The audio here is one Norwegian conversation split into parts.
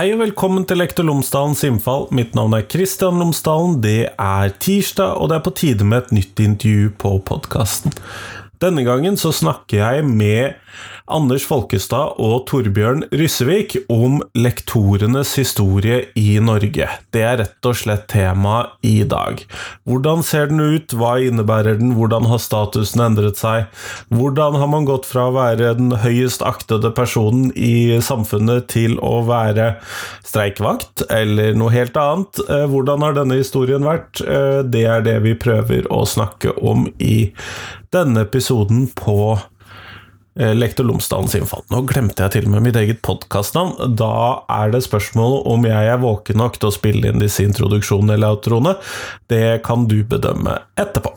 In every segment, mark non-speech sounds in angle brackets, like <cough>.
Hei og velkommen til Lektor Lomsdalens innfall. Mitt navn er Kristian Lomsdalen. Det er tirsdag, og det er på tide med et nytt intervju på podkasten. Denne gangen så snakker jeg med Anders Folkestad og Torbjørn Ryssevik om lektorenes historie i Norge. Det er rett og slett tema i dag. Hvordan ser den ut, hva innebærer den, hvordan har statusen endret seg? Hvordan har man gått fra å være den høyest aktede personen i samfunnet til å være streikvakt, eller noe helt annet? Eh, hvordan har denne historien vært? Eh, det er det vi prøver å snakke om i denne episoden på lektor Lomsdalens innfall. Nå glemte jeg til og med mitt eget podkastnavn. Da er det spørsmålet om jeg er våken nok til å spille inn disse introduksjonene eller outroene. Det kan du bedømme etterpå.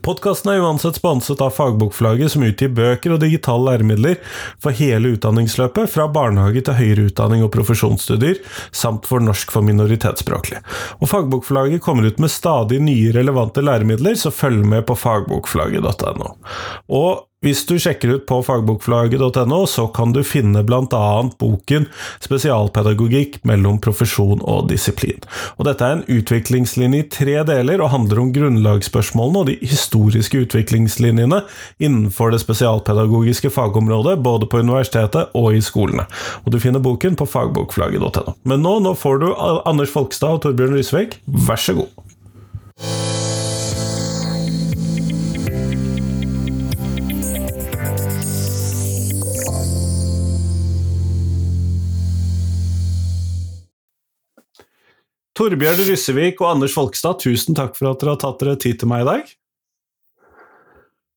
Podkasten er uansett sponset av Fagbokforlaget, som utgir bøker og digitale læremidler for hele utdanningsløpet, fra barnehage til høyere utdanning og profesjonsstudier, samt for norsk for minoritetsspråklige. Og Fagbokforlaget kommer ut med stadig nye relevante læremidler, så følg med på fagbokforlaget.no. Og hvis du sjekker ut på fagbokforlaget.no, så kan du finne bl.a. boken 'Spesialpedagogikk mellom profesjon og disiplin'. Og Dette er en utviklingslinje i tre deler, og handler om grunnlagsspørsmålene og de historiske utviklingslinjene innenfor det spesialpedagogiske fagområdet, både på universitetet og i skolene. Og Du finner boken på fagbokforlaget.no. Men nå, nå får du Anders Folkstad og Torbjørn Rysvik, vær så god. Torbjørn Ryssevik og Anders Folkestad, tusen takk for at dere har tatt dere tid til meg i dag.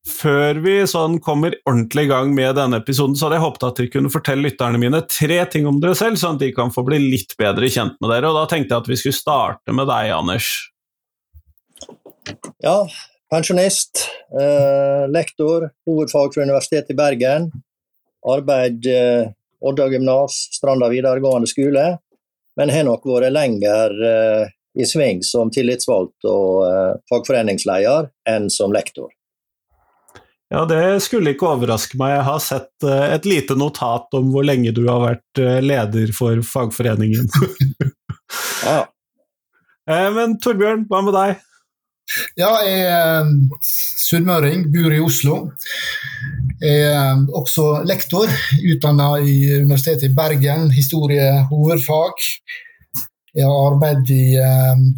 Før vi sånn kommer ordentlig i gang med denne episoden, så hadde jeg håpet at dere kunne fortelle lytterne mine tre ting om dere selv, sånn at de kan få bli litt bedre kjent med dere. Og da tenkte jeg at vi skulle starte med deg, Anders. Ja, pensjonist, eh, lektor, hovedfag fra Universitetet i Bergen. Arbeid eh, Odda gymnas, Stranda videregående skole men har nok vært lenger uh, i sving som tillitsvalgt og uh, fagforeningsleder enn som lektor. Ja, det skulle ikke overraske meg. Jeg har sett uh, et lite notat om hvor lenge du har vært leder for fagforeningen. <laughs> ja. Men Torbjørn, hva med deg? Ja, jeg er sunnmøring, bor i Oslo. Er også lektor, utdanna i Universitetet i Bergen, historie hovedfag. Jeg har arbeidet i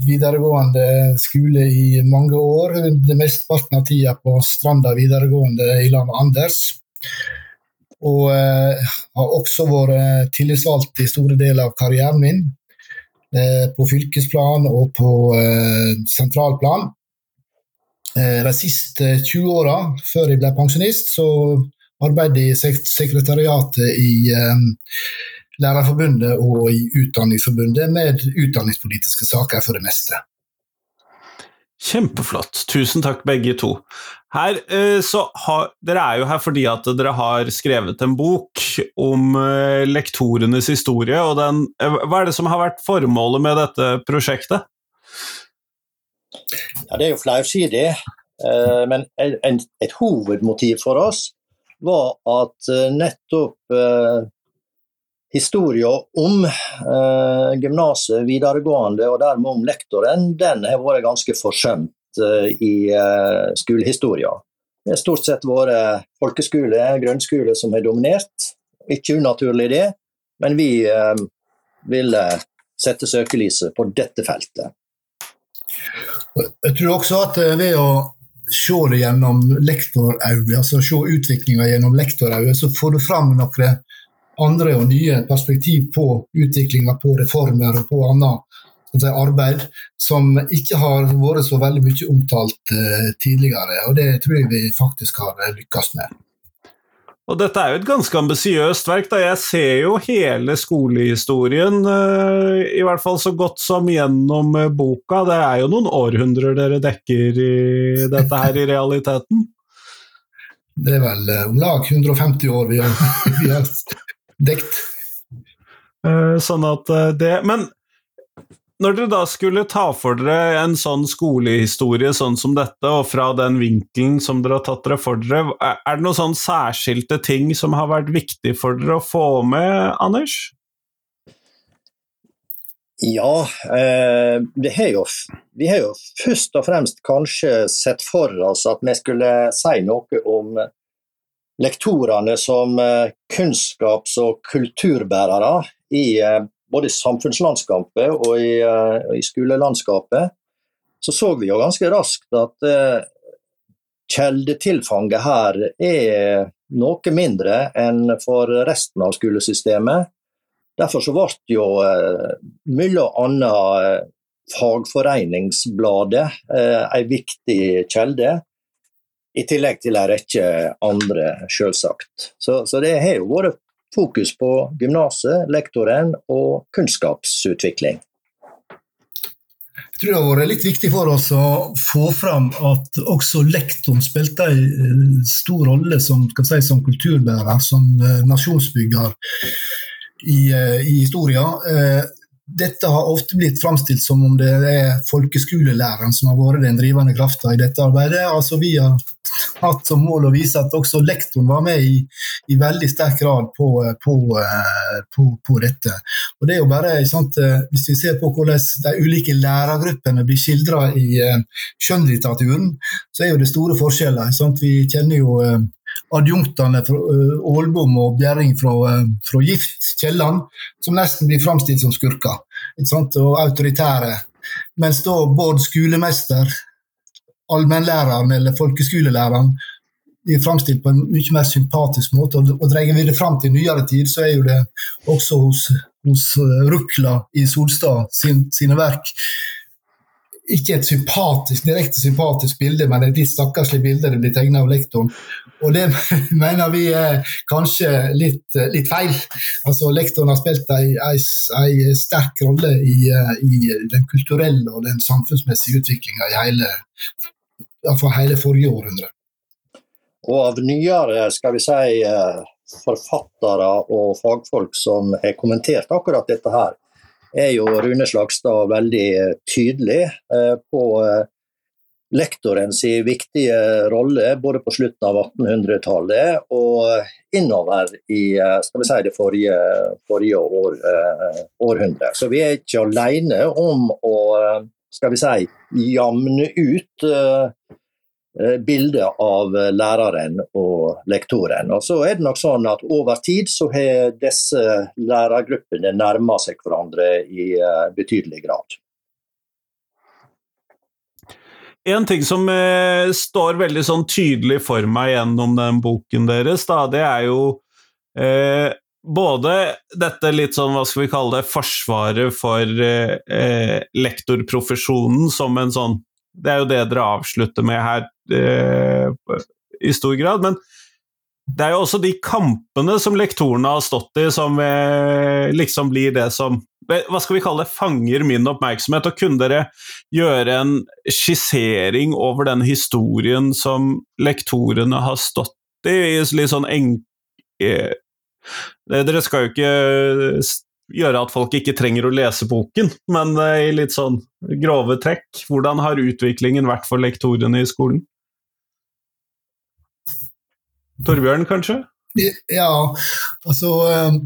videregående skole i mange år. Det mesteparten av tida på Stranda videregående i lag med Anders. Og har også vært tillitsvalgt i store deler av karrieren min. Eh, på fylkesplan og på sentralplan. Eh, de siste 20 åra, før jeg ble pensjonist, så arbeidet jeg i sekretariatet i um, Lærerforbundet og i Utdanningsforbundet med utdanningspolitiske saker for det meste. Kjempeflott. Tusen takk, begge to. Her, eh, har, dere er jo her fordi at dere har skrevet en bok om lektorenes historie. og den, Hva er det som har vært formålet med dette prosjektet? Ja, Det er jo flersidig, eh, men et hovedmotiv for oss var at eh, nettopp eh, historien om eh, gymnaset, videregående og dermed om lektoren, den har vært ganske forsømt i skolehistorien. Det har stort sett vært folkeskole, grunnskole som har dominert. Ikke unaturlig det, men vi ville sette søkelyset på dette feltet. Jeg tror også at eh, ved å se det gjennom lektorøyne, altså se utviklinga gjennom lektorøyne, så får du fram noen andre og nye perspektiv på utviklinga, på reformer og på annet arbeid som ikke har vært så veldig mye omtalt uh, tidligere. og Det tror jeg vi faktisk har lykkes med. Og dette er jo et ganske ambisiøst verk. da Jeg ser jo hele skolehistorien, eh, i hvert fall så godt som gjennom eh, boka. Det er jo noen århundrer dere dekker i dette her i realiteten? Det er vel eh, om lag 150 år vi har, <laughs> vi har dekt. Sånn at det Men når dere da skulle ta for dere en sånn skolehistorie sånn som dette, og fra den vinkelen som dere har tatt dere for dere, er det noen sånn særskilte ting som har vært viktig for dere å få med, Anders? Ja, eh, har jo, vi har jo først og fremst kanskje sett for oss at vi skulle si noe om lektorene som eh, kunnskaps- og kulturbærere i eh, i samfunnslandskapet og i, eh, i, skolelandskapet. Så så vi jo ganske raskt at kjeldetilfanget her er noe mindre enn for resten av skolesystemet. Derfor så ble jo mye annet Fagforeningsbladet en viktig kjelde. I tillegg til en rekke andre, selvsagt. Så, så det har jo vært fokus på gymnaset, lektoren og kunnskapsutvikling. Jeg tror det har vært litt viktig for oss å få fram at også lektoren spilte en eh, stor rolle som, si, som kulturbærer, som eh, nasjonsbygger i, eh, i historien dette har ofte blitt framstilt som om det er folkeskolelæreren som har vært den drivende krafta i dette arbeidet. Altså Vi har hatt som mål å vise at også lektoren var med i, i veldig sterk grad på, på, på, på, dette. Og det er jo bare, sant, Hvis vi ser på hvordan de ulike lærergruppene blir skildra i uh, skjønnlitteraturen, så er jo det store forskjeller. Sant? Vi kjenner jo adjunktene fra Aalbom og Bjerring fra, fra Gift, Kielland, som nesten blir framstilt som skurker og autoritære. Mens da både skolemester, allmennlæreren eller folkeskolelæreren blir framstilt på en mye mer sympatisk måte. Og, og Drar vi det fram til nyere tid, så er jo det også hos, hos Rukla i Solstad sin, sine verk ikke et sympatisk, direkte sympatisk bilde, men et litt stakkarslig bilde det blir tegna av lektoren. Og det <laughs> mener vi er kanskje litt, litt feil. Altså, lektoren har spilt en sterk rolle i, i, den kulturelle og den samfunnsmessige utviklinga i hele, hele forrige århundre. Og av nyere skal vi si, eh, forfattere og fagfolk som har kommentert akkurat dette her, er jo Rune Slagstad veldig tydelig eh, på eh, lektorens viktige rolle både på slutten av 1800-tallet og innover i eh, si, det forrige, forrige år, århundre. Så vi er ikke alene om å skal vi si, jamne ut bildet av læreren og lektoren. Og så er det nok sånn at Over tid så har disse lærergruppene nærma seg hverandre i eh, betydelig grad. En ting som eh, står veldig sånn tydelig for meg gjennom den boken deres, da, det er jo eh, både dette litt sånn, hva skal vi kalle det, forsvaret for eh, lektorprofesjonen som en sånn Det er jo det dere avslutter med her, eh, i stor grad. Men det er jo også de kampene som lektorene har stått i, som eh, liksom blir det som hva skal vi kalle det, fanger min oppmerksomhet. Og kunne dere gjøre en skissering over den historien som lektorene har stått i? Litt sånn enk... Eh, dere skal jo ikke gjøre at folk ikke trenger å lese boken, men eh, i litt sånn grove trekk. Hvordan har utviklingen vært for lektorene i skolen? Torbjørn, kanskje? Ja, altså eh,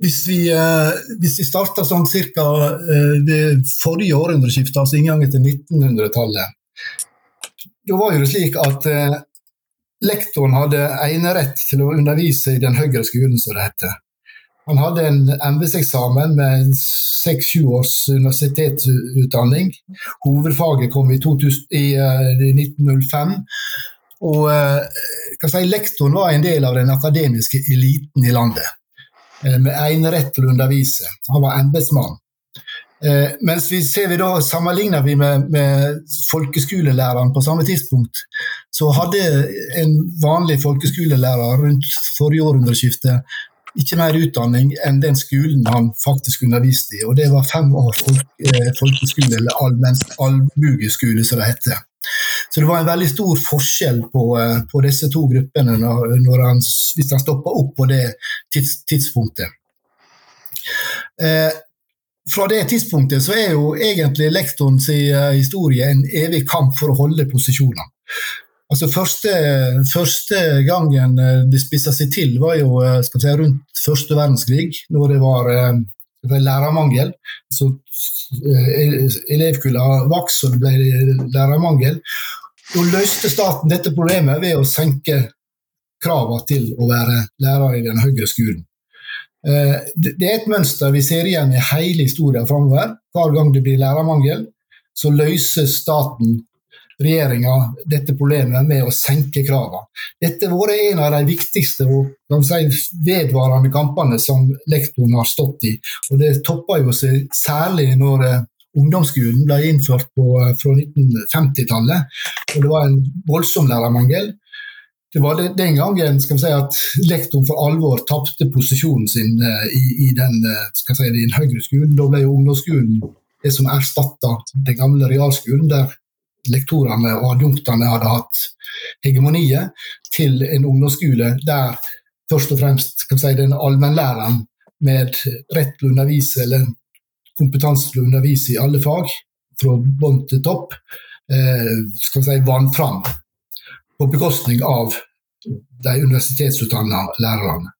hvis vi, eh, hvis vi starter sånn ca. ved det forrige århundreskiftet, altså inngangen til 1900-tallet, da var jo det slik at lektoren hadde enerett til å undervise i den høyere skolen, som det heter. Han hadde en embetseksamen med seks-sju års universitetsutdanning. Hovedfaget kom i, 2000, i 1905. Og eh, si, Lektoren var en del av den akademiske eliten i landet, eh, med enerett til å undervise. Han var embetsmann. Eh, mens vi ser vi da, Sammenligner vi med, med folkeskolelæreren på samme tidspunkt, så hadde en vanlig folkeskolelærer rundt forrige århundreskifte ikke mer utdanning enn den skolen han faktisk underviste i. Og det var fem år folkeskole, eller allmugeskole, som det heter. Så det var en veldig stor forskjell på, eh, på disse to gruppene når, han, hvis han stoppa opp på det tids, tidspunktet. Eh, fra det tidspunktet så er jo egentlig lektorens eh, historie en evig kamp for å holde posisjoner. Altså første, første gangen de det spissa seg til, var jo si, rundt første verdenskrig, når det var lærermangel. Så elevkulla vokste, og det ble lærermangel. Da løste staten dette problemet ved å senke kravene til å være lærer i den høyere skolen. Det er et mønster vi ser igjen i hele historien framover. Hver gang det blir lærermangel, så løser staten regjeringa dette problemet med å senke kravene. Dette har vært en av de viktigste og si, vedvarende kampene som lektoren har stått i. Og Det topper jo seg særlig når eh, ungdomsskolen ble innført på, eh, fra 1950-tallet. og Det var en voldsom lærermangel. Det var den gangen skal vi si, at lektoren for alvor tapte posisjonen sin eh, i, i den, skal si, den høyere skolen. Da ble jo ungdomsskolen det som erstatta den gamle realskolen, der lektorene og adjunktene hadde hatt hegemoniet, til en ungdomsskole der først og fremst kan si, den allmennlæreren med rett til å undervise eller kompetanse til å undervise i alle fag, fra bånn til topp, eh, skal si, vant fram på bekostning av de universitetsutdanna lærerne.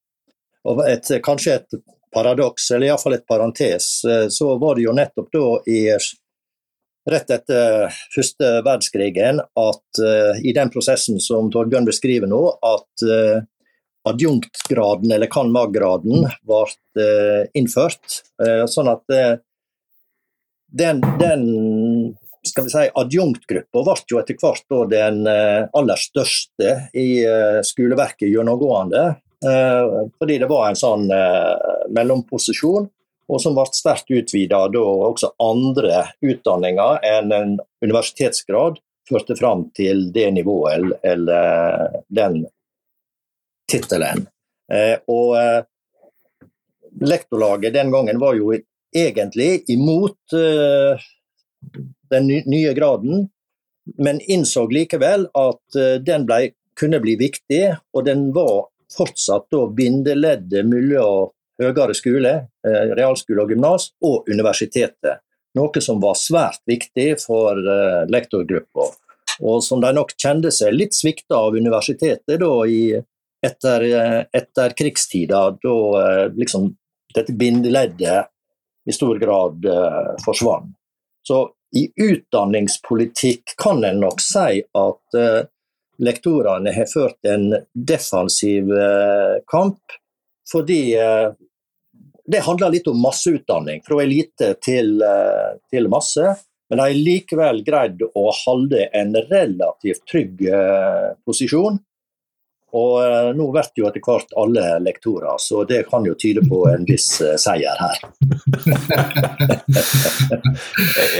Og et, kanskje et paradoks, eller iallfall et parentes, eh, så var det jo nettopp da i rett etter første verdenskrigen at uh, i den prosessen som Torbjørn beskriver nå, at uh, adjunktgraden, eller cand.mag.-graden, ble uh, innført. sånn at den, den skal vi si, adjunktgruppa ble jo etter hvert den aller største i skoleverket gjennomgående. fordi det var en sånn mellomposisjon og som ble sterkt utvida da også andre utdanninger enn en universitetsgrad førte fram til det nivået eller den tittelen. Eh, eh, lektorlaget den gangen var jo egentlig imot eh, den nye graden, men innså likevel at den ble, kunne bli viktig, og den var fortsatt da bindeleddet mellom høyere skole, eh, realskole og gymnas, og universitetet. Noe som var svært viktig for eh, lektorgruppa. Og som de nok kjente seg litt svikta av universitetet da i etter, eh, etter krigstida, da liksom dette bindeleddet i stor grad uh, forsvant. Så i utdanningspolitikk kan en nok si at uh, lektorene har ført en defensiv uh, kamp, fordi det handler litt om masseutdanning, fra elite til, eh, til masse. Men de har likevel greid å holde en relativt trygg eh, posisjon. Og eh, nå blir jo etter hvert alle lektorer, så det kan jo tyde på en viss seier her.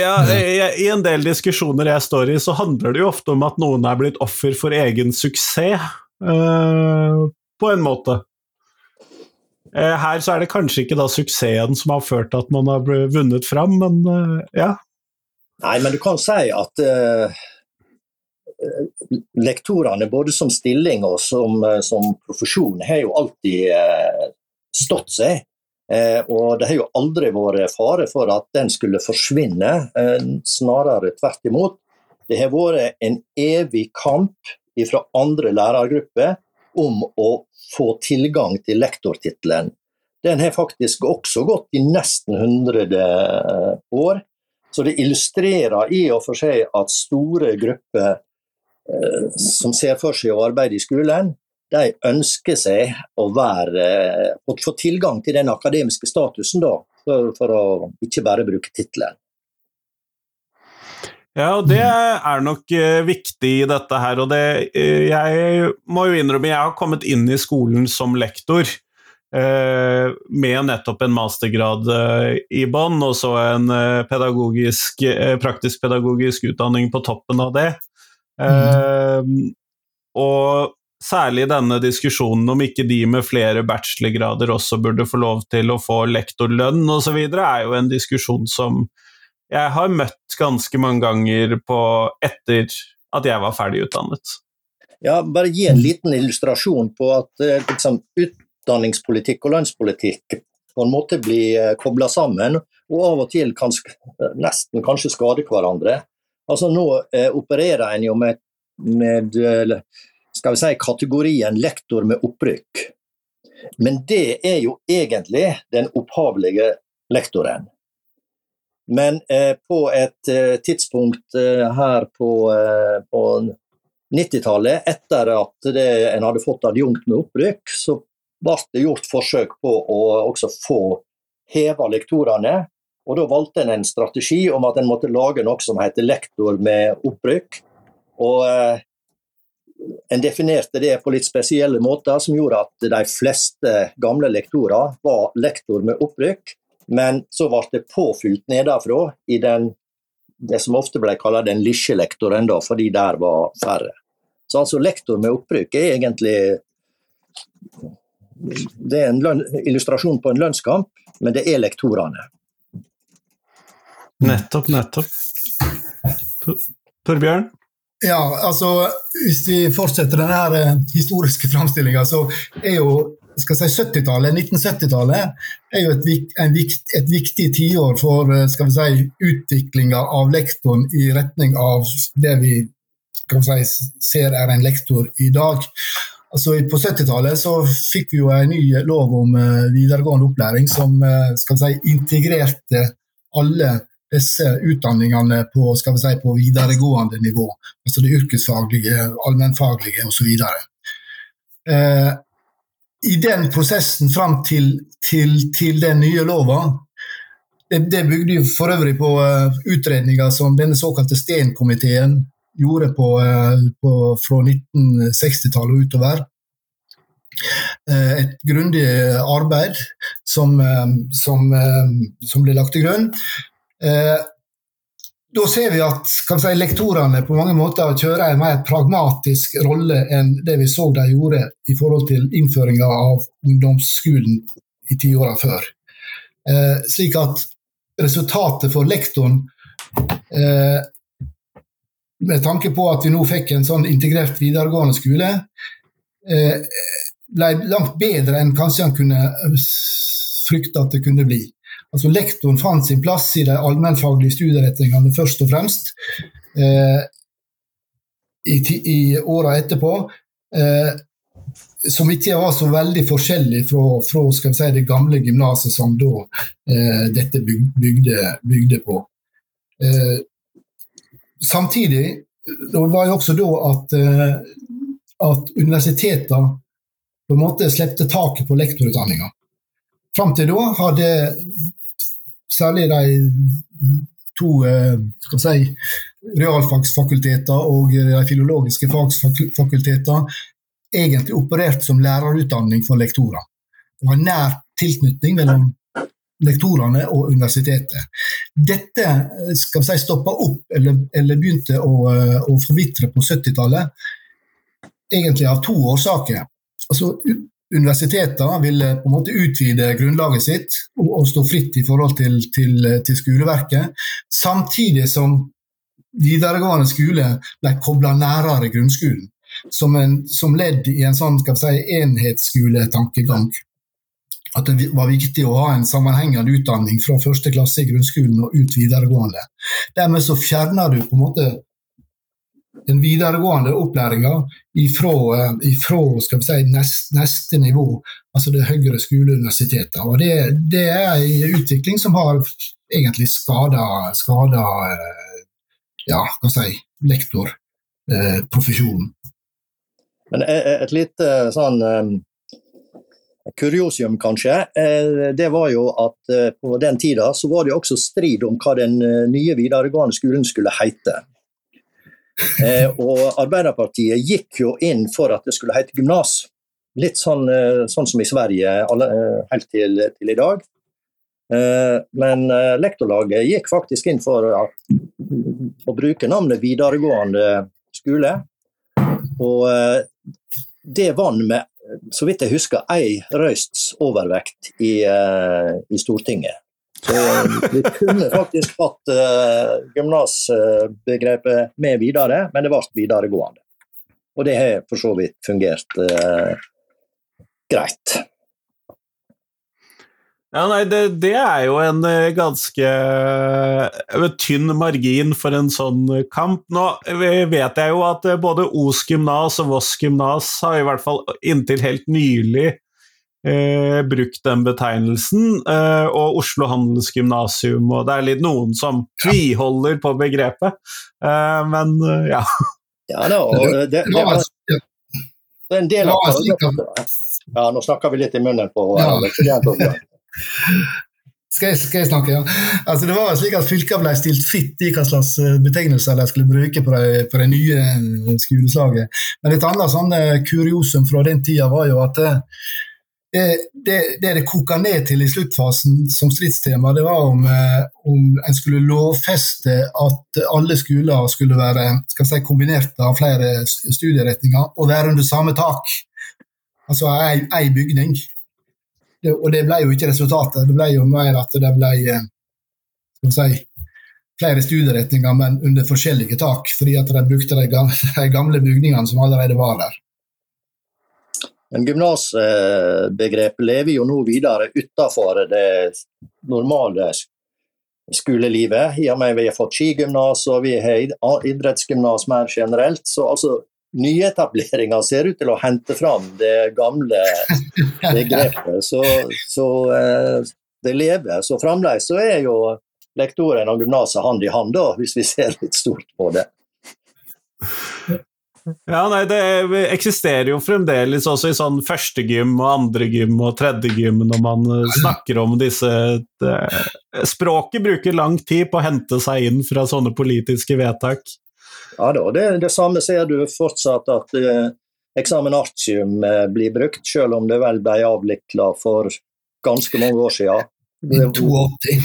<laughs> ja, I en del diskusjoner jeg står i, så handler det jo ofte om at noen er blitt offer for egen suksess, uh, på en måte. Eh, her så er det kanskje ikke da suksessen som har ført til at man har vunnet fram, men eh, ja. Nei, men du kan si at uh, lektorene, både som stilling og som, som profesjon, har jo alltid uh, stått seg. Uh, og det har jo aldri vært fare for at den skulle forsvinne, snarere tvert imot. Det har vært en evig kamp fra andre lærergrupper om å få tilgang til lektortittelen. Den har faktisk også gått i nesten 100 eh, år. Så det illustrerer i og for seg at store grupper eh, som ser for seg å arbeide i skolen, de ønsker seg å, være, eh, å få tilgang til den akademiske statusen, da, for, for å ikke bare bruke tittelen. Ja, og det er nok uh, viktig i dette her. Og det, uh, jeg må jo innrømme, jeg har kommet inn i skolen som lektor. Uh, med nettopp en mastergrad i bånn, og så en pedagogisk, praktisk pedagogisk utdanning på toppen av det. Mm. Og særlig denne diskusjonen om ikke de med flere bachelorgrader også burde få lov til å få lektorlønn osv., er jo en diskusjon som jeg har møtt ganske mange ganger på etter at jeg var ferdig utdannet. Ja, bare gi en liten illustrasjon på at liksom, utdanningspolitikk og lønnspolitikk på en måte blir eh, kobla sammen, og av og til kan nesten kanskje skade hverandre. Altså Nå eh, opererer en jo med, med skal vi si, kategorien lektor med opprykk. Men det er jo egentlig den opphavlige lektoren. Men eh, på et eh, tidspunkt eh, her på, eh, på 90-tallet, etter at det, en hadde fått adjunkt med opprykk, så ble det gjort forsøk på å også få heva lektorene. Og Da valgte en en strategi om at en måtte lage noe som heter lektor med opprykk. Og eh, En definerte det på litt spesielle måter, som gjorde at de fleste gamle lektorer var lektor med opprykk. Men så ble det påfylt nedenfra i den, det som ofte ble kalt den lisjelektoren, da, fordi der var færre. Så altså lektor med opprykk er egentlig Det er en lønn, illustrasjon på en lønnskamp, men det er lektorene. Nettopp, nettopp. Torbjørn? Ja, altså Hvis vi fortsetter denne her historiske framstillinga, så er jo skal si 70-tallet, 1970-tallet, er jo et, vikt, et viktig tiår for eh, skal vi si, utviklinga av lektoren i retning av det vi vi si, ser er en lektor i dag. Altså, på 70-tallet så fikk vi jo en ny lov om uh, videregående opplæring som skal vi si, integrerte alle disse utdanningene på, skal vi si, på videregående nivå. Altså det yrkesfaglige, allmennfaglige osv. Eh, I den prosessen fram til, til, til den nye lova det, det bygde for øvrig på uh, utredninger som denne såkalte Steen-komiteen gjorde på, eh, på, fra 1960-tallet og utover. Eh, et grundig arbeid som, eh, som, som ble lagt til grunn. Da ser vi at si, lektorene på mange måter kjører en mer pragmatisk rolle enn det vi så de gjorde i forhold til innføringa av ungdomsskolen i tiåra før. slik at resultatet for lektoren med tanke på at vi nå fikk en sånn integrert videregående skole, eh, ble langt bedre enn kanskje han kunne eh, frykte at det kunne bli. Altså Lektoren fant sin plass i de allmennfaglige studieretningene først og fremst. Eh, I, i åra etterpå. Eh, som ikke var så veldig forskjellig fra, fra si, det gamle gymnaset som da eh, dette bygde, bygde på. Eh, samtidig det var jo også da at, eh, at universitetene på en måte slepte taket på lektorutdanninga. Fram til da hadde særlig de to eh, si, realfagsfakulteter og de filologiske fagsfakulteter egentlig operert som lærerutdanning for lektorer. Det var nær tilknytning mellom lektorene og universitetet. Dette eh, skal si, stoppa opp eller, eller begynte å, eh, å forvitre på 70-tallet, egentlig av to årsaker. Altså, Universitetene ville på en måte utvide grunnlaget sitt og, og stå fritt i forhold til, til, til, skoleverket, samtidig som videregående skole ble kobla nærere grunnskolen. Som, en, som, ledd i en sånn skal vi si, enhetsskoletankegang at det var viktig å ha en sammenhengende utdanning fra første klasse i grunnskolen og ut videregående. Dermed så fjerner du på en måte den videregående opplæringa ifra, eh, si, nest, neste nivå, altså det høyere skoleuniversitetet. Og det, det, er en utvikling som har egentlig skada, skada eh, ja, hva si, lektorprofesjonen. Men et lite sånn kuriosium, kanskje, eh, det var jo at eh, på den tida så var det også strid om hva den eh, nye videregående skolen skulle heite. Og Arbeiderpartiet gikk jo inn for at det skulle hete gymnas. Litt sånn, sånn, som i Sverige helt til, til, i dag. Men lektorlaget gikk faktisk inn for å bruke navnet videregående skole. Og det vant med så vidt jeg husker, ei røysts overvekt i, i, Stortinget. Så vi kunne faktisk hatt uh, gymnasbegrepet med videre, men det ble videregående. Og det har for så vidt fungert uh, greit. Ja, nei, det, det, er jo en eh, ganske vet, tynn margin for en sånn kamp. Nå vet jeg jo at både Os gymnas og Voss gymnas har i hvert fall inntil helt nylig eh, brukt den betegnelsen. Eh, og Oslo Handelsgymnasium, og det er litt noen som tviholder på begrepet. Eh, men eh, ja. Ja da, det, det, det, var, det er en del av Ja, nå snakker vi litt i munnen på hverandre. Skal jeg, skal jeg, snakke, ja? Altså, det var slik at Fylka ble stilt fritt i hva slags eh, betegnelser de skulle bruke på det, på det nye eh, skoleslaget. Men et annet sånn kuriosum fra den tida var jo at det, det, det koka ned til i sluttfasen som stridstema, det var om, om en skulle lovfeste at alle skoler skulle være si, kombinert av flere studieretninger og være under samme tak. Altså ei bygning det, og det ble jo ikke resultatet. Det ble jo mer at det ble eh, si, flere studieretninger, men under forskjellige tak, fordi at de brukte de <laughs> gamle bygningene som allerede var der. Men gymnasbegrepet lever jo nå videre utenfor det normale skolelivet, i og med vi har fått skigymnas og vi har idrettsgymnas mer generelt. Så altså, nyetableringa ser ut til å hente fram det gamle <laughs> begrepet. Så, så eh, det lever. Så fremdeles så er jo lektoren og gymnaset hand i hand, da, hvis vi ser litt stort på det. <laughs> Ja, nei, Det eksisterer jo fremdeles også i sånn førstegym og andregym og tredjegym når man eh, snakker om disse det, Språket bruker lang tid på å hente seg inn fra sånne politiske vedtak. Ja da, det, det samme ser du fortsatt at eh, eksamen artium eh, blir brukt, selv om det vel ble avvikla for ganske mange år siden. I 82.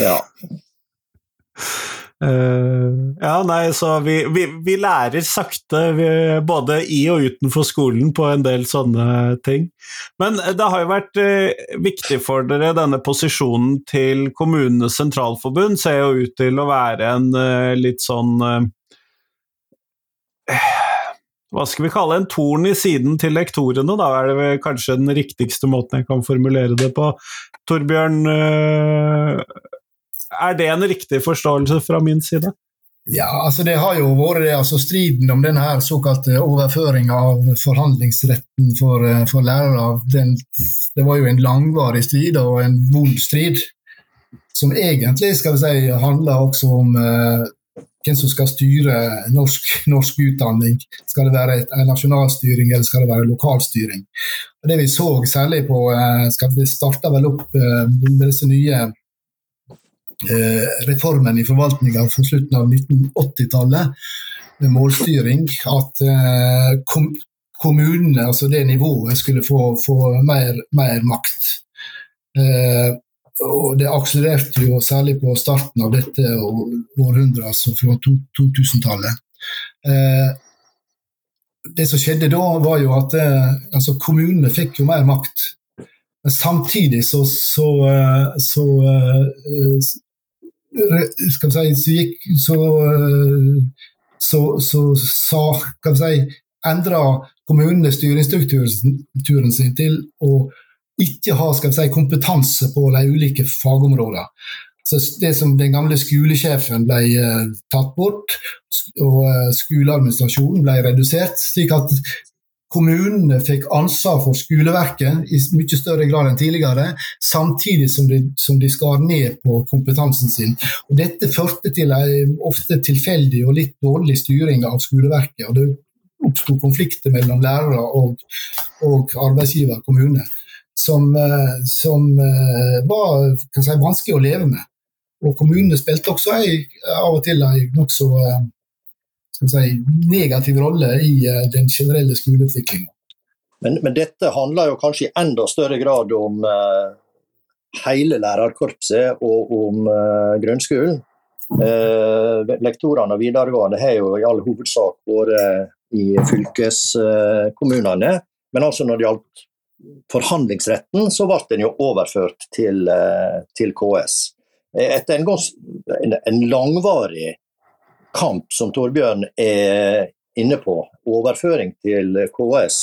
Ja. <laughs> Uh, ja, nei, så vi, vi, vi lærer sakte, vi, både i og utenfor skolen, på en del sånne ting. Men det har jo vært uh, viktig for dere, denne posisjonen til Kommunenes Sentralforbund ser jo ut til å være en uh, litt sånn hva skal vi kalle en torn i siden til lektorene, da er det kanskje den riktigste måten jeg kan formulere det på. Torbjørn, er det en riktig forståelse fra min side? Ja, altså det har jo vært altså striden om denne såkalte overføringa av forhandlingsretten for, eh, for lærere. Den, det var jo en langvarig strid og en vond strid, som egentlig skal vi si, handler også om eh, hvem som skal styre norsk, norsk utdanning. Skal det være en nasjonalstyring eller skal det være lokalstyring? Og det vi så særlig på eh, skal Vi starta vel opp eh, med disse nye eh, reformene i forvaltninga for slutten av 1980-tallet, med målstyring. At kommunene, altså det nivået, skulle få, få mer, mer makt og det akselererte jo særlig på starten av dette århundret, altså fra 2000-tallet. Eh, det som skjedde da, var jo at eh, altså kommunene fikk jo mer makt. Samtidig så, så, eh, så, skal vi si, så gikk så, så, så sa Skal vi si, endra kommunene styringsstrukturen sin til å ikke ha skal si, kompetanse på de ulike fagområdene. Så det som Den gamle skolesjefen ble tatt bort, og skoleadministrasjonen ble redusert, slik at kommunene fikk ansvar for skoleverket i mye større grad enn tidligere, samtidig som de, som de skar ned på kompetansen sin. Og dette førte til en ofte tilfeldig og litt dårlig styring av skoleverket. og Det oppsto konflikter mellom lærere og, og arbeidsgiver kommune som, eh, som eh, var si, vanskelig å leve med. Og kommunene spilte også ei, av og til en nokså eh, si, negativ rolle i den generelle skoleutviklinga. Men, men, dette handler jo kanskje i enda større grad om uh, hele lærerkorpset og om uh, grunnskolen. Uh, lektorene og videregående har jo i all hovedsak vært i fylkeskommunene. Men altså når det gjaldt forhandlingsretten, så ble den jo overført til, eh, til KS. Etter en, en, langvarig kamp, som Torbjørn er inne på, overføring til KS,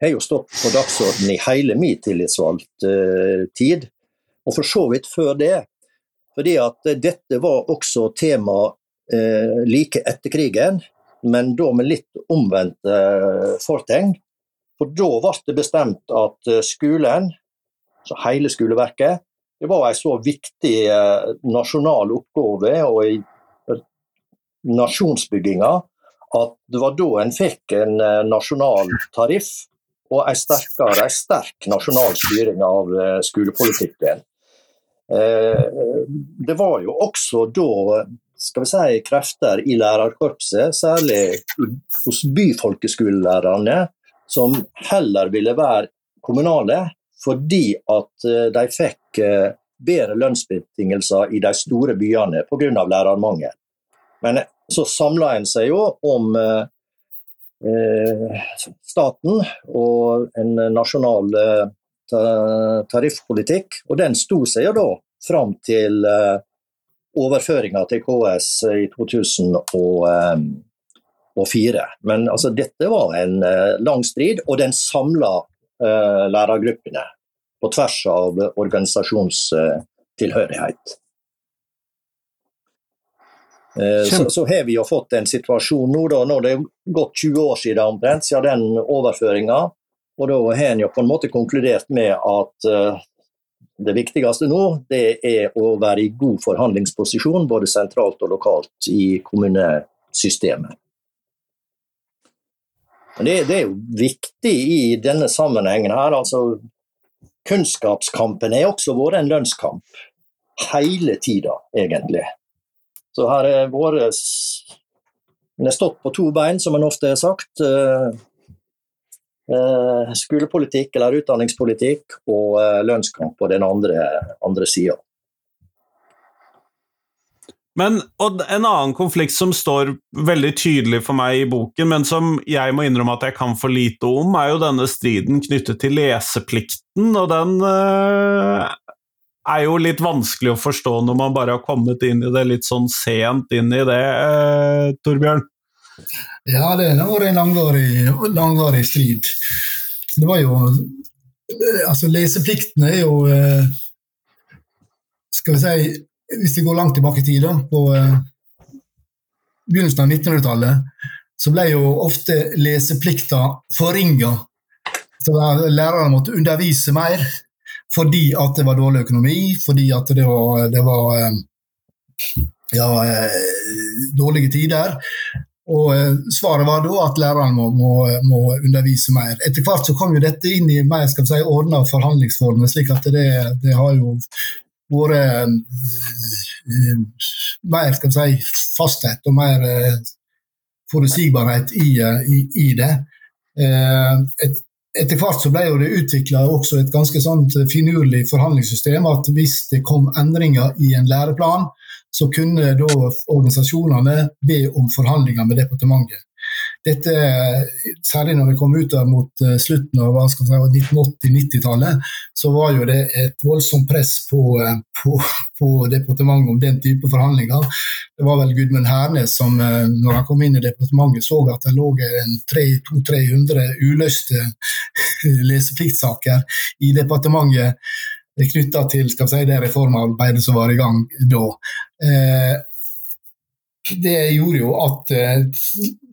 har jo stått på dagsordenen i hele min tillitsvalgt uh, tid, og for så vidt før det. Fordi at dette var også tema uh, like etter krigen, men da med litt omvendte uh, fortegn. For da ble det bestemt at eh, skolen så hele skoleverket. Det var en så viktig eh, nasjonal oppgave og i nasjonsbygginga at det var da en fikk en eh, nasjonal tariff og en sterkere, en sterk nasjonal styring av eh, skolepolitikken. Det var jo også da skal vi si, krefter i lærerkorpset, særlig hos byfolkeskolelærerne, som heller ville være kommunale fordi at eh, de fikk eh, bedre lønnsbetingelser i de store byene pga. lærermangel. Men eh, så samla en seg jo om eh, staten og en nasjonal eh, tariffpolitikk, og den sto seg jo da fram til eh, overføringa til KS i 2004. Men altså, dette var en lang strid, og den samla lærergruppene på tvers av organisasjonstilhørighet. Uh, så, så, har vi jo fått en situasjon nå, da, når det er gått 20 år siden omtrent, siden den overføringa. Og da har en jo på en måte konkludert med at uh, det viktigste nå det er å være i god forhandlingsposisjon både sentralt og lokalt i kommunesystemet. Det, det, er jo viktig i denne sammenhengen her. altså Kunnskapskampen har også vært en lønnskamp. Hele tida, egentlig. Så her er vært En har stått på to bein, som en ofte har sagt. Eh, eh, skolepolitikk eller utdanningspolitikk og eh, lønnskamp på den andre, andre sida. Men og en annen konflikt som står veldig tydelig for meg i boken, men som jeg må innrømme at jeg kan for lite om, er jo denne striden knyttet til leseplikten, og den er jo litt vanskelig å forstå når man bare har kommet inn i det litt sånn sent inn i det, eh, Torbjørn? Ja, det har vært en langvarig, langvarig strid. Det var jo Altså, leseplikten er jo eh, Skal vi si hvis vi går langt tilbake i tid, da, på eh, begynnelsen av 1900-tallet, så ble jo ofte leseplikta forringa. Lærerne måtte undervise mer fordi at det var dårlig økonomi, fordi at det var, det var uh, ja, uh, dårlige tider. Og Svaret var da at lærerne må, må, må, undervise mer. Etter hvert så kom jo dette inn i mer skal si, ordna forhandlingsformer, slik at det, det har jo vært mer skal si, fasthet og mer forutsigbarhet i, i, i det. Et, etter hvert så ble det utvikla et ganske sånt finurlig forhandlingssystem. At hvis det kom endringer i en læreplan, så kunne da organisasjonene be om forhandlinger med departementet. Dette, særlig når vi kom ut mot eh, slutten av si, 1980-90-tallet, så var jo det et voldsomt press på, eh, på, på, departementet om den type forhandlinger. Det var vel Gudmund Hernes som eh, når han kom inn i departementet så at det lå 200-300 uløste <laughs> lesepliktsaker i departementet knytta til si, det reformarbeidet som var i gang da. Eh, det gjorde jo at uh,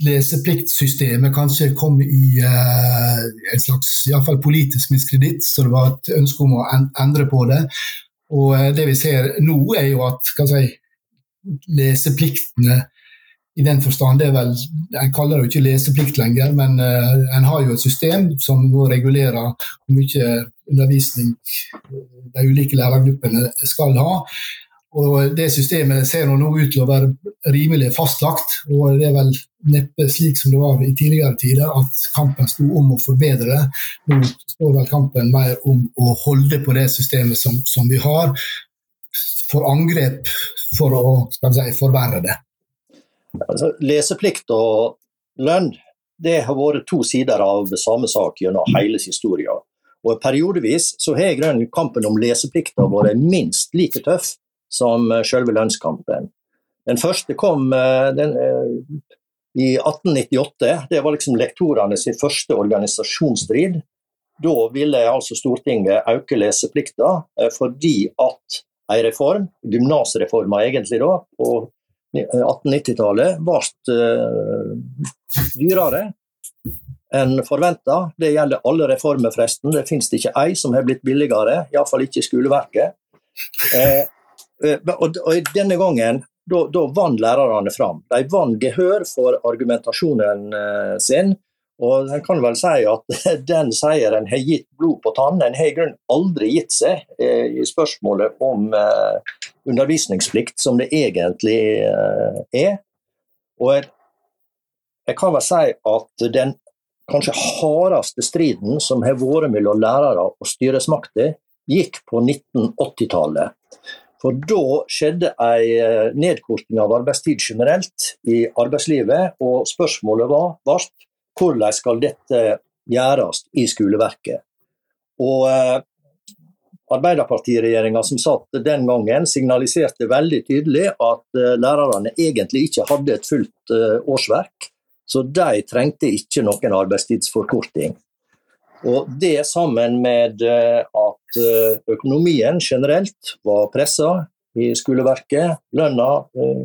lesepliktsystemet kanskje kom i uh, en slags iallfall politisk miskreditt, så det var et ønske om å en endre på det. Og uh, det vi ser nå, er jo at si, lesepliktene i den forstand det er vel, En kaller det jo ikke leseplikt lenger, men en har jo et system som regulerer hvor mye undervisning de ulike lærergruppene skal ha. Og Det systemet ser nå ut til å være rimelig fastlagt. og Det er vel neppe slik som det var i tidligere tider, at kampen sto om å forbedre det. Nå står vel kampen mer om å holde på det systemet som, som vi har, for angrep for å si, forverre det. Altså, leseplikt og lønn det har vært to sider av samme sak gjennom hele historien. Og Periodevis så har kampen om leseplikta vært minst like tøff som eh, selve lønnskampen. Den første kom eh, den, eh, i 1898. Det var liksom lektorene sin første organisasjonsstrid. Da ville altså Stortinget øke leseplikta fordi at en reform, gymnasreforma egentlig da, på 1890-tallet, ble dyrere enn forventa. Det gjelder alle reformer, forresten. Det finnes ikke ei som har blitt billigere, iallfall ikke i skoleverket. Eh, og, og denne gangen da, vant lærerne fram. De vant gehør for argumentasjonen eh, sin. Og en kan vel si at <laughs> den seieren har gitt blod på tann. En har i grunnen aldri gitt seg eh, i spørsmålet om eh, undervisningsplikt, som det egentlig er. Og jeg kan vel si at den kanskje hardeste striden som har vært mellom lærere og styresmakter, gikk på 1980-tallet. For da skjedde en eh, nedkorting av arbeidstid generelt i arbeidslivet, og spørsmålet var hvordan skal dette gjøres i skoleverket. Og eh, Arbeiderpartiregjeringa som satt den gangen, signaliserte veldig tydelig at eh, lærerne egentlig ikke hadde et fullt årsverk, så de trengte ikke noen arbeidstidsforkorting. Og Det sammen med eh, eh, økonomien generelt var pressa i skoleverket, lønna eh,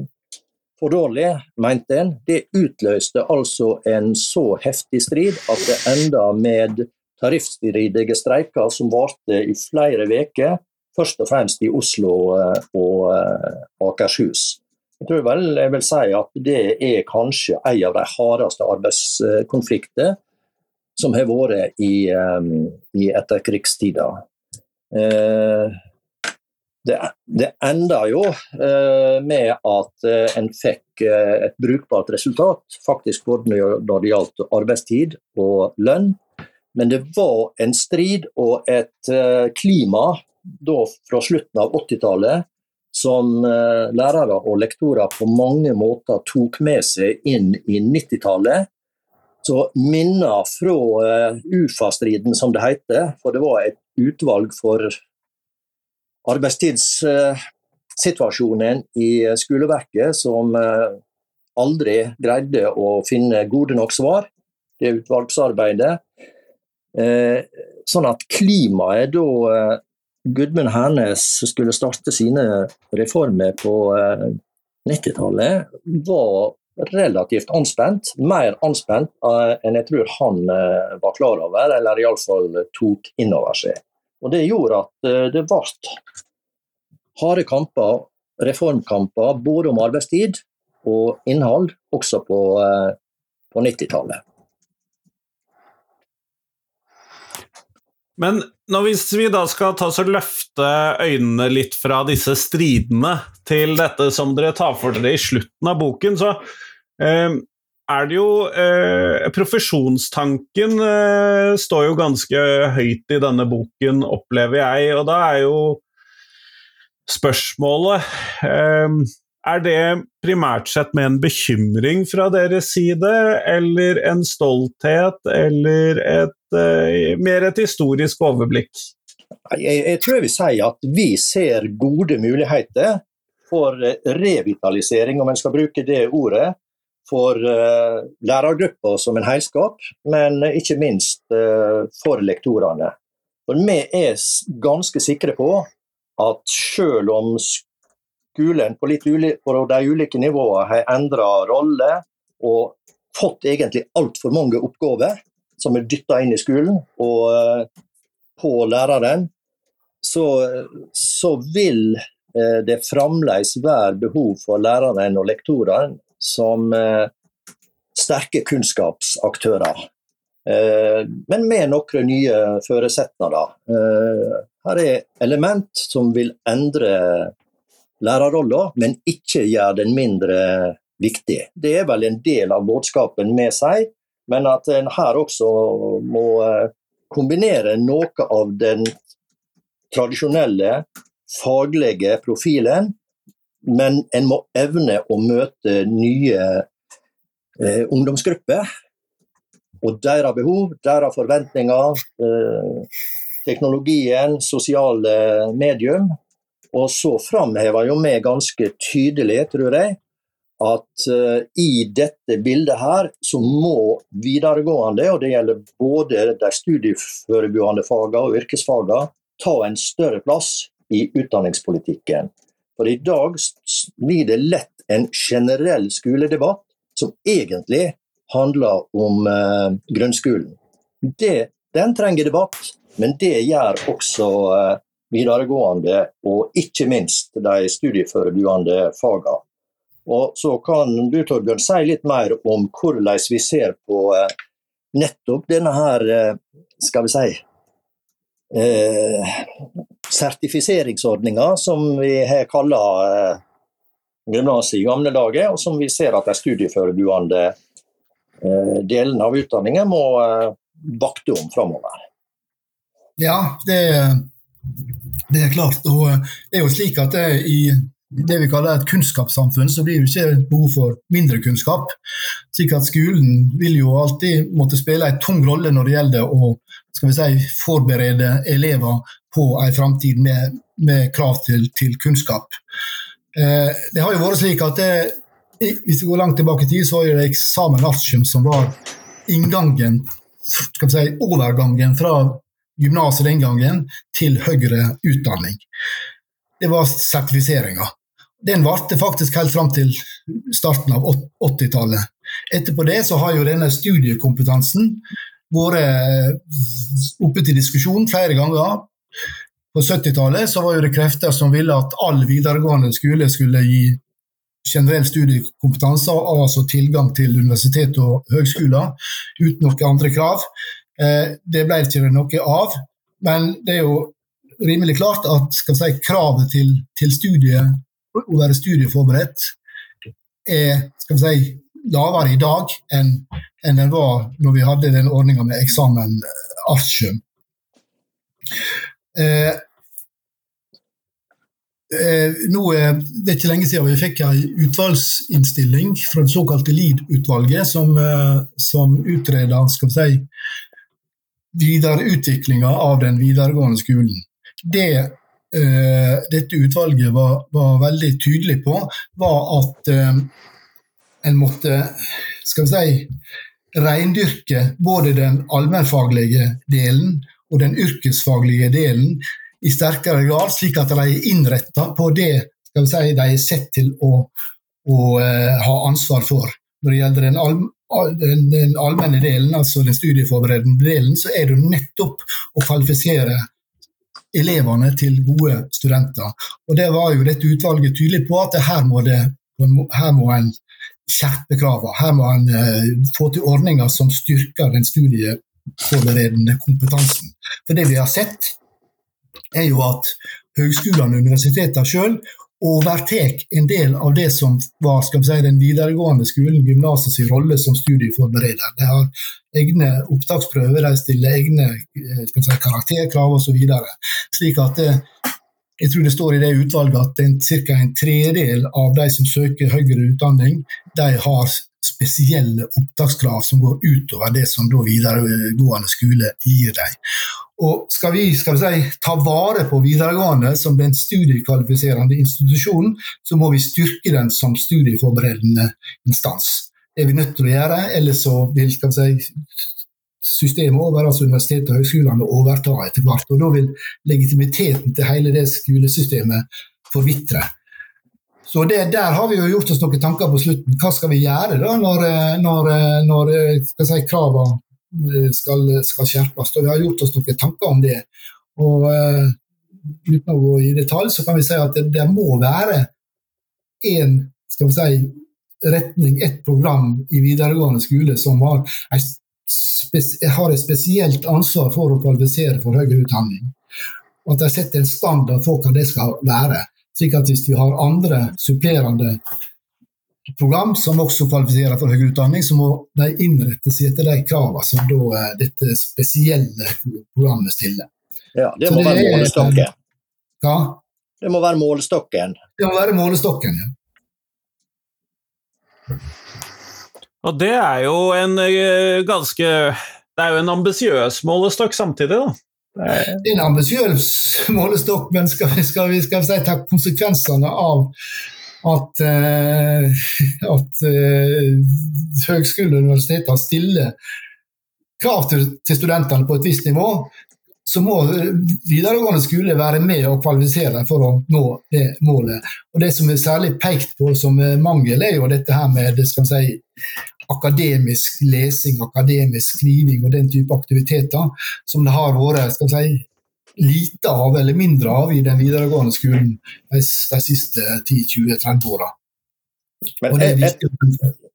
for dårlig, mente en, det utløste altså en så heftig strid at det enda med tariffstridige streiker som varte i flere uker, først og fremst i Oslo og Akershus. Jeg tror vel jeg vil si at det er kanskje en av de hardeste arbeidskonflikter som har vært i, i etterkrigstida. Uh, det, det enda jo uh, med at uh, en fikk et brukbart resultat, faktisk både når det gjaldt arbeidstid og lønn. Men det var en strid og et klima da fra slutten av 80-tallet som lærere og lektorer på mange måter tok med seg inn i 90-tallet så minner fra uh, UFA-striden, som det heter, for det var et utvalg for arbeidstidssituasjonen i skoleverket som uh, aldri greide å finne gode nok svar, det utvalgsarbeidet. Sånn at klimaet da Gudmund Hernes skulle starte sine reformer på 90-tallet, var relativt anspent. Mer anspent eh, enn jeg tror han eh, var klar over, eller iallfall tok inn over seg. Og Det gjorde at eh, det ble harde kamper, reformkamper, både om arbeidstid og innhold, også på, på 90-tallet. Men når vi da skal ta oss og løfte øynene litt fra disse stridene til dette som dere tar for dere i slutten av boken, så eh, er det jo eh, Profesjonstanken eh, står jo ganske høyt i denne boken, opplever jeg. Og da er jo spørsmålet eh, Er det primært sett med en bekymring fra deres side, eller en stolthet, eller et, eh, mer et historisk overblikk? Jeg, jeg tror jeg vil si at vi ser gode muligheter for revitalisering, om en skal bruke det ordet, for uh, lærergruppa som en heilskap, men ikke minst uh, for lektorene. For Vi er ganske sikre på at selv om skolen på, på de ulike nivåene har endra rolle og fått egentlig altfor mange oppgaver som er dytta inn i skolen og uh, på læreren, så, så vil det fremdeles være behov for læreren og lektorene som eh, sterke kunnskapsaktører. Eh, men med noen nye føresetnader. Eh, her er element som vil endre lærerrolla, men ikke gjør den mindre viktig. Det er vel en del av budskapen med seg, men at en her også må kombinere noe av den tradisjonelle faglige profilen men en må evne å møte nye eh, ungdomsgrupper og deres behov, deres forventninger. Eh, teknologien, sosiale medium. Og så framhever jo vi ganske tydelig, tror jeg, at uh, i dette bildet her så må videregående, og det gjelder både de studieforberedende fagene og yrkesfagene, ta en større plass i utdanningspolitikken. For i dag blir det lett en generell skoledebatt som egentlig handler om eh, grunnskolen. Det, den trenger debatt, men det gjør også eh, videregående og ikke minst de studieforberedende fagene. Og så kan du Torbjørn, si litt mer om hvordan vi ser på eh, nettopp denne her, eh, skal vi si eh, sertifiseringsordninga som vi har kalla eh, gymnaset i gamle dager, og som vi ser at de studieforberedende eh, delene av utdanningen må eh, vakte om framover. Ja, det, det, er klart. Og det er jo slik at det i det vi kaller et kunnskapssamfunn, så blir det ikke behov for mindre kunnskap. Slik at Skolen vil jo alltid måtte spille en tung rolle når det gjelder å skal vi si, forberede elever på en framtid med, med, krav til, til kunnskap. Eh, det har jo vært slik at det, Hvis vi går langt tilbake i tid, så var det eksamen artium som var inngangen, skal vi si, overgangen fra gymnaset den gangen til høyere utdanning. Det var sertifiseringa. Den varte faktisk helt fram til starten av 80-tallet. Etterpå det så har jo denne studiekompetansen vært eh, oppe til diskusjon flere ganger. På 70-tallet så var det krefter som ville at all videregående skole skulle gi generell studiekompetanse, altså tilgang til universitet og høgskoler, uten noen andre krav. Eh, det ble ikke noe av, men det er jo rimelig klart at si, kravet til, til studiet, å være studieforberedt, er si, lavere i dag enn, enn den var når vi hadde den ordninga med eksamen artium. Eh, Eh, nå er det ikke lenge siden vi fikk en utvalgsinnstilling fra det såkalte LID-utvalget, som, eh, som utreda si, videreutviklinga av den videregående skolen. Det eh, dette utvalget var, var, veldig tydelig på, var at eh, en måtte skal vi si, reindyrke både den allmennfaglige delen og den yrkesfaglige delen i sterkere grad, slik at de er innretta på det skal vi si, de er sett til å, å eh, ha ansvar for. Når det gjelder den, all, den, den, allmenne delen, altså den studieforberedende delen, så er det nettopp å kvalifisere elevene til gode studenter. Og Det var jo dette utvalget tydelig på, at her må, det, her må en skjerpe kravene. Her må en uh, få til ordninger som styrker den studieforberedende kompetansen. For det vi har sett, er jo at høgskolene og universitetene sjøl overtar en del av det som var si, den videregående skolen, gymnasets rolle som studieforbereder. De har egne opptaksprøver, de stiller egne eh, si, karakterkrav osv. Slik at det, eh, jeg tror det står i det utvalget at ca. en tredel av de som søker høyere utdanning, de har spesielle opptakskrav som går utover det som videregående skole gir dem. Og skal vi, skal vi si, ta vare på videregående som den studiekvalifiserende institusjonen, så må vi styrke den som studieforberedende instans. Det er vi nødt til å gjøre, ellers så vil skal vi si, systemet over, altså universitetet og høyskolene overta etter hvert. og Da vil legitimiteten til hele det skolesystemet forvitre. Så det, Der har vi jo gjort oss noen tanker på slutten. Hva skal vi gjøre da når, når, når si, kravene skal, skal, skjerpes. Og vi har gjort oss noen tanker om det. Og uh, Uten å gå i detalj, så kan vi si at det, det må være én si, retning, ett program i videregående skole som har, har et spesielt ansvar for å kvalifisere for høyere utdanning. Og at de setter en standard for hva det skal være. Slik at hvis vi har andre supplerende program som også kvalifiserer for høyere utdanning, så må de innrette seg etter de kravene som da, eh, dette spesielle programmet stiller. Ja, Det må det være målestokken. Hva? Det må være målestokken. Det må være målestokken, ja. Og det er jo en uh, ganske Det er jo en ambisiøs målestokk samtidig, da. Det det er en ambisiøs målestokk, men skal vi, skal vi, skal vi si, ta konsekvensene av at, eh, at eh, høgskole og universiteter stiller krav til, til, studentene på et visst nivå, så må eh, videregående skole være med og kvalifisere for å nå det målet. Og Det som er særlig pekt på som mangel, er jo dette her med si, akademisk lesing, akademisk skriving og den type aktiviteter som det har vært skal si, lite av, eller mindre av, i den videregående skolen de, de siste 10-20-30 åra.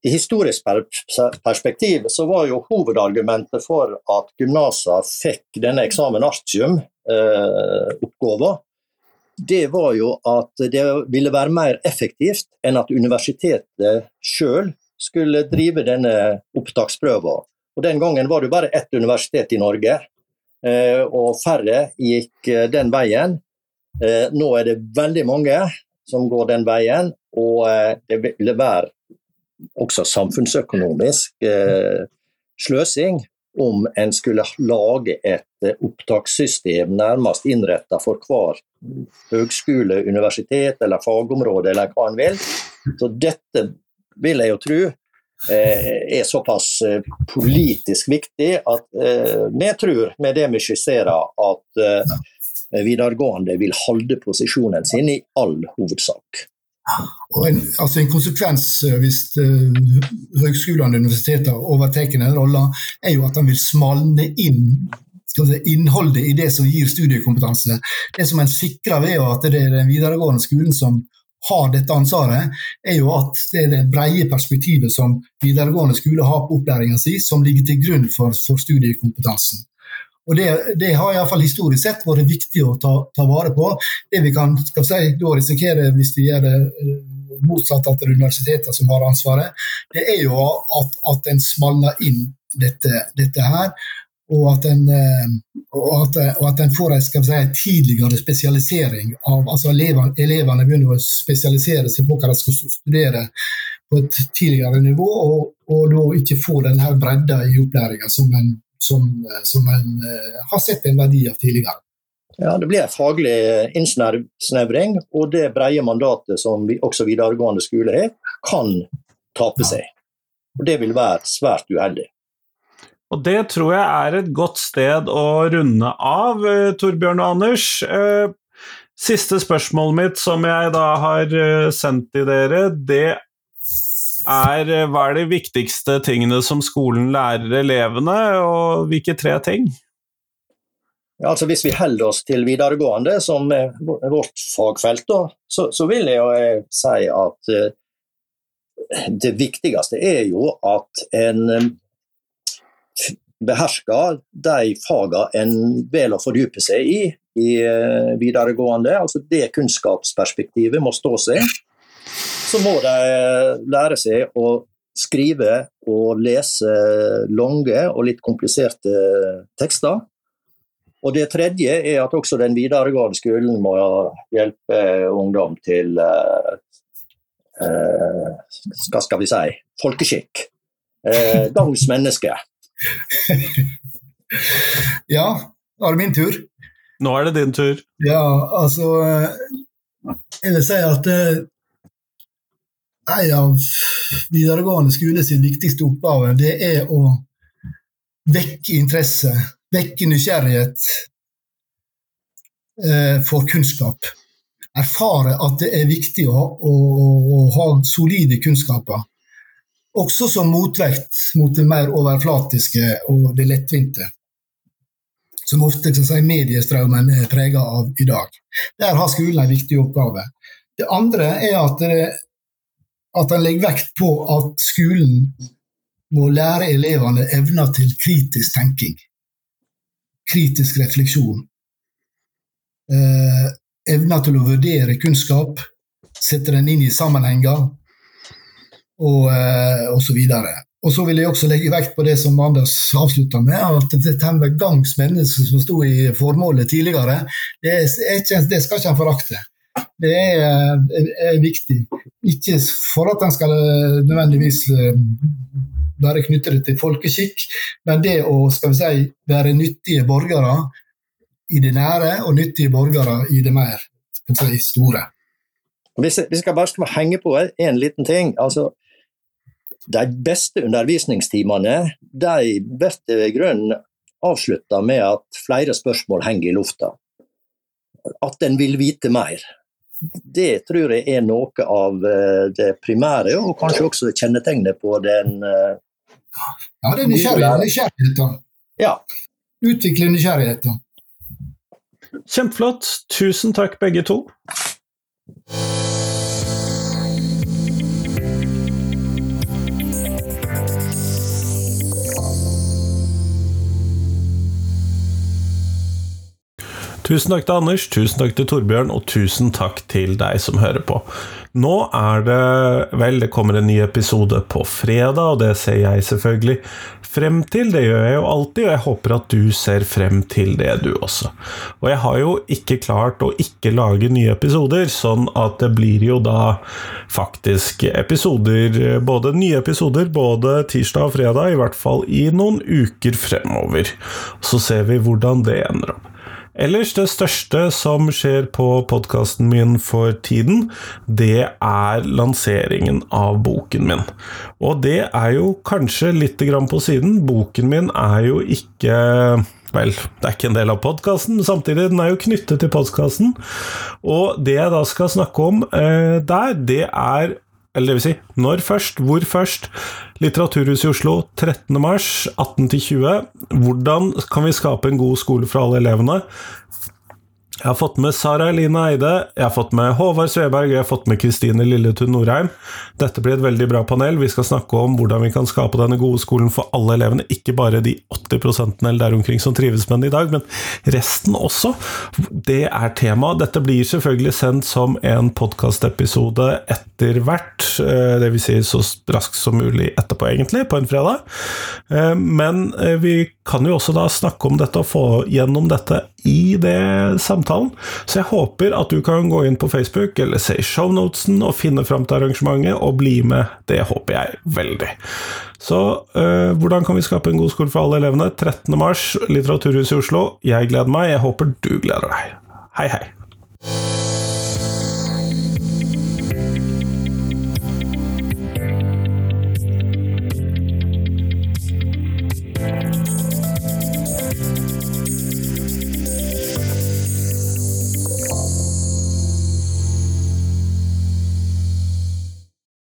I historisk perspektiv så var jo hovedargumentet for at gymnasene fikk denne eksamen artium-oppgåva, eh, det var jo at det ville være mer effektivt enn at universitetet sjøl skulle drive denne opptaksprøven. Og Den gangen var det bare ett universitet i Norge, og færre gikk eh, den veien. Eh, nå er det veldig mange som går den veien, og det ville være også samfunnsøkonomisk sløsing om en skulle lage et opptakssystem nærmest innretta for hver høgskole, universitet eller fagområde eller hva en vil. Så dette vil jeg jo tro eh, er såpass eh, politisk viktig at eh, vi tror, med det vi skisserer, at videregående vil holde posisjonen sin i all hovedsak. Og en, altså en konsekvens hvis uh, høgskolene og universitetene overtar den rollen, er jo at de vil smalne inn innholdet i det som gir studiekompetanse. Det som en sikrer ved at det er den videregående skolen som har dette ansvaret, er jo at det er det brede perspektivet som videregående skole har på opplæringa si, som ligger til grunn for, for studiekompetansen. Og Det, det har iallfall historisk sett vært viktig å ta, ta, vare på. Det vi kan skal si, da risikere hvis vi gjør det eh, motsatt av er universitetene som har ansvaret, det er jo at, at en smalner inn dette, dette her og at en, eh, og at, og at en får en si, tidligere spesialisering. av, altså elevene, elevene, begynner å spesialisere seg på hva de skal studere på et tidligere nivå, og, og da ikke får denne bredda i opplæringa som, som, som en, uh, har sett en verdi av tidligere. Ja, Det blir en faglig innsnevring, og det brede mandatet som vi, også videregående skole har, kan tape seg. Og Det vil være svært uheldig. Og det tror jeg er et godt sted å runde av, eh, Torbjørn og Anders. Eh, siste spørsmålet mitt som jeg da har eh, sendt til dere, det er hva er de viktigste tingene som skolen lærer elevene, og hvilke tre ting? Ja, altså Hvis vi holder oss til videregående, som er vårt fagfelt, da, så, så, vil jeg si at det viktigste er jo at en behersker de fagene en vel å fordype seg i i eh, videregående. altså Det kunnskapsperspektivet må stå seg. Så må de lære seg å skrive og lese lange og litt kompliserte tekster. Og Det tredje er at også den videregående skolen må hjelpe ungdom til uh, uh, hva skal vi si folkeskikk. Eh, gangs menneske. Ja, da er det min tur. Nå er det din tur. Ja, altså Jeg vil si at eh, en av videregående skole sin viktigste oppgave det er å vekke interesse, vekke nysgjerrighet eh, for kunnskap. Erfare at det er viktig å, å, å ha solide kunnskaper. Også som motvekt mot det mer overflatiske og det lettvinte. Som ofte si, mediestrømmen er preget av i dag. Der har skolen en viktig oppgave. Det andre er at, det, at en legger vekt på at skolen må lære elevene evner til kritisk tenking. Kritisk refleksjon. Eh, evner til å vurdere kunnskap, sette den inn i sammenhenger, og, eh, og så videre. Og så vil jeg også legge vekt på det som Anders avslutta med, at dette med gangs menneske som sto i formålet tidligere, det, ikke, det skal ikke en forakte. Det er, er, er, viktig. Ikke for at en skal eh, nødvendigvis være knyttet til folkeskikk, men det å skal vi si, være nyttige borgere i det nære og nyttige borgere i det mer si, store. Hvis jeg bare skal henge på en liten ting. altså de beste undervisningstimene de blir i grunnen avslutta med at flere spørsmål henger i lufta. At en vil vite mer. det tror jeg er noe av eh, det primære, og kanskje også kjennetegnet på den eh, Ja, det er nysgjerrighet. nysgjerrigheten. Ja. Utvikle nysgjerrigheten. Kjempeflott. Tusen takk, begge to. Tusen takk til Anders, tusen takk til Torbjørn, og tusen takk til deg som hører på. Nå er det Vel, det kommer en ny episode på fredag, og det ser jeg selvfølgelig frem til. Det gjør jeg jo alltid, og jeg håper at du ser frem til det, du også. Og jeg har jo ikke klart å ikke lage nye episoder, sånn at det blir jo da faktisk episoder, både nye episoder, både tirsdag og fredag, i hvert fall i noen uker fremover. Så ser vi hvordan det ender opp. Ellers, det største som skjer på podkasten min for tiden, det er lanseringen av boken min. Og det er jo kanskje litt på siden. Boken min er jo ikke Vel, det er ikke en del av podkasten, men samtidig den er jo knyttet til podkasten. Og det jeg da skal snakke om eh, der, det er eller det vil si, når først, hvor først? Litteraturhuset i Oslo 13. mars 18-20. Hvordan kan vi skape en god skole for alle elevene? Jeg har fått med Sara Eline Eide, jeg har fått med Håvard Sveberg og jeg har fått med Kristine Lilletun Norheim. Dette blir et veldig bra panel. Vi skal snakke om hvordan vi kan skape denne gode skolen for alle elevene. Ikke bare de 80% eller der omkring som trives med den i dag, men resten også. Det er tema. Dette blir selvfølgelig sendt som en podkastepisode etter hvert. Eh, det vil si så raskt som mulig etterpå, egentlig, på en fredag. Eh, men eh, vi kan jo også da snakke om dette og få gjennom dette i det samtalen. Så jeg håper at du kan gå inn på Facebook eller se shownotesen og finne fram til arrangementet og bli med. Det håper jeg veldig. Så øh, hvordan kan vi skape en god skole for alle elevene? 13. mars, Litteraturhuset i Oslo. Jeg gleder meg. Jeg håper du gleder deg. Hei, hei.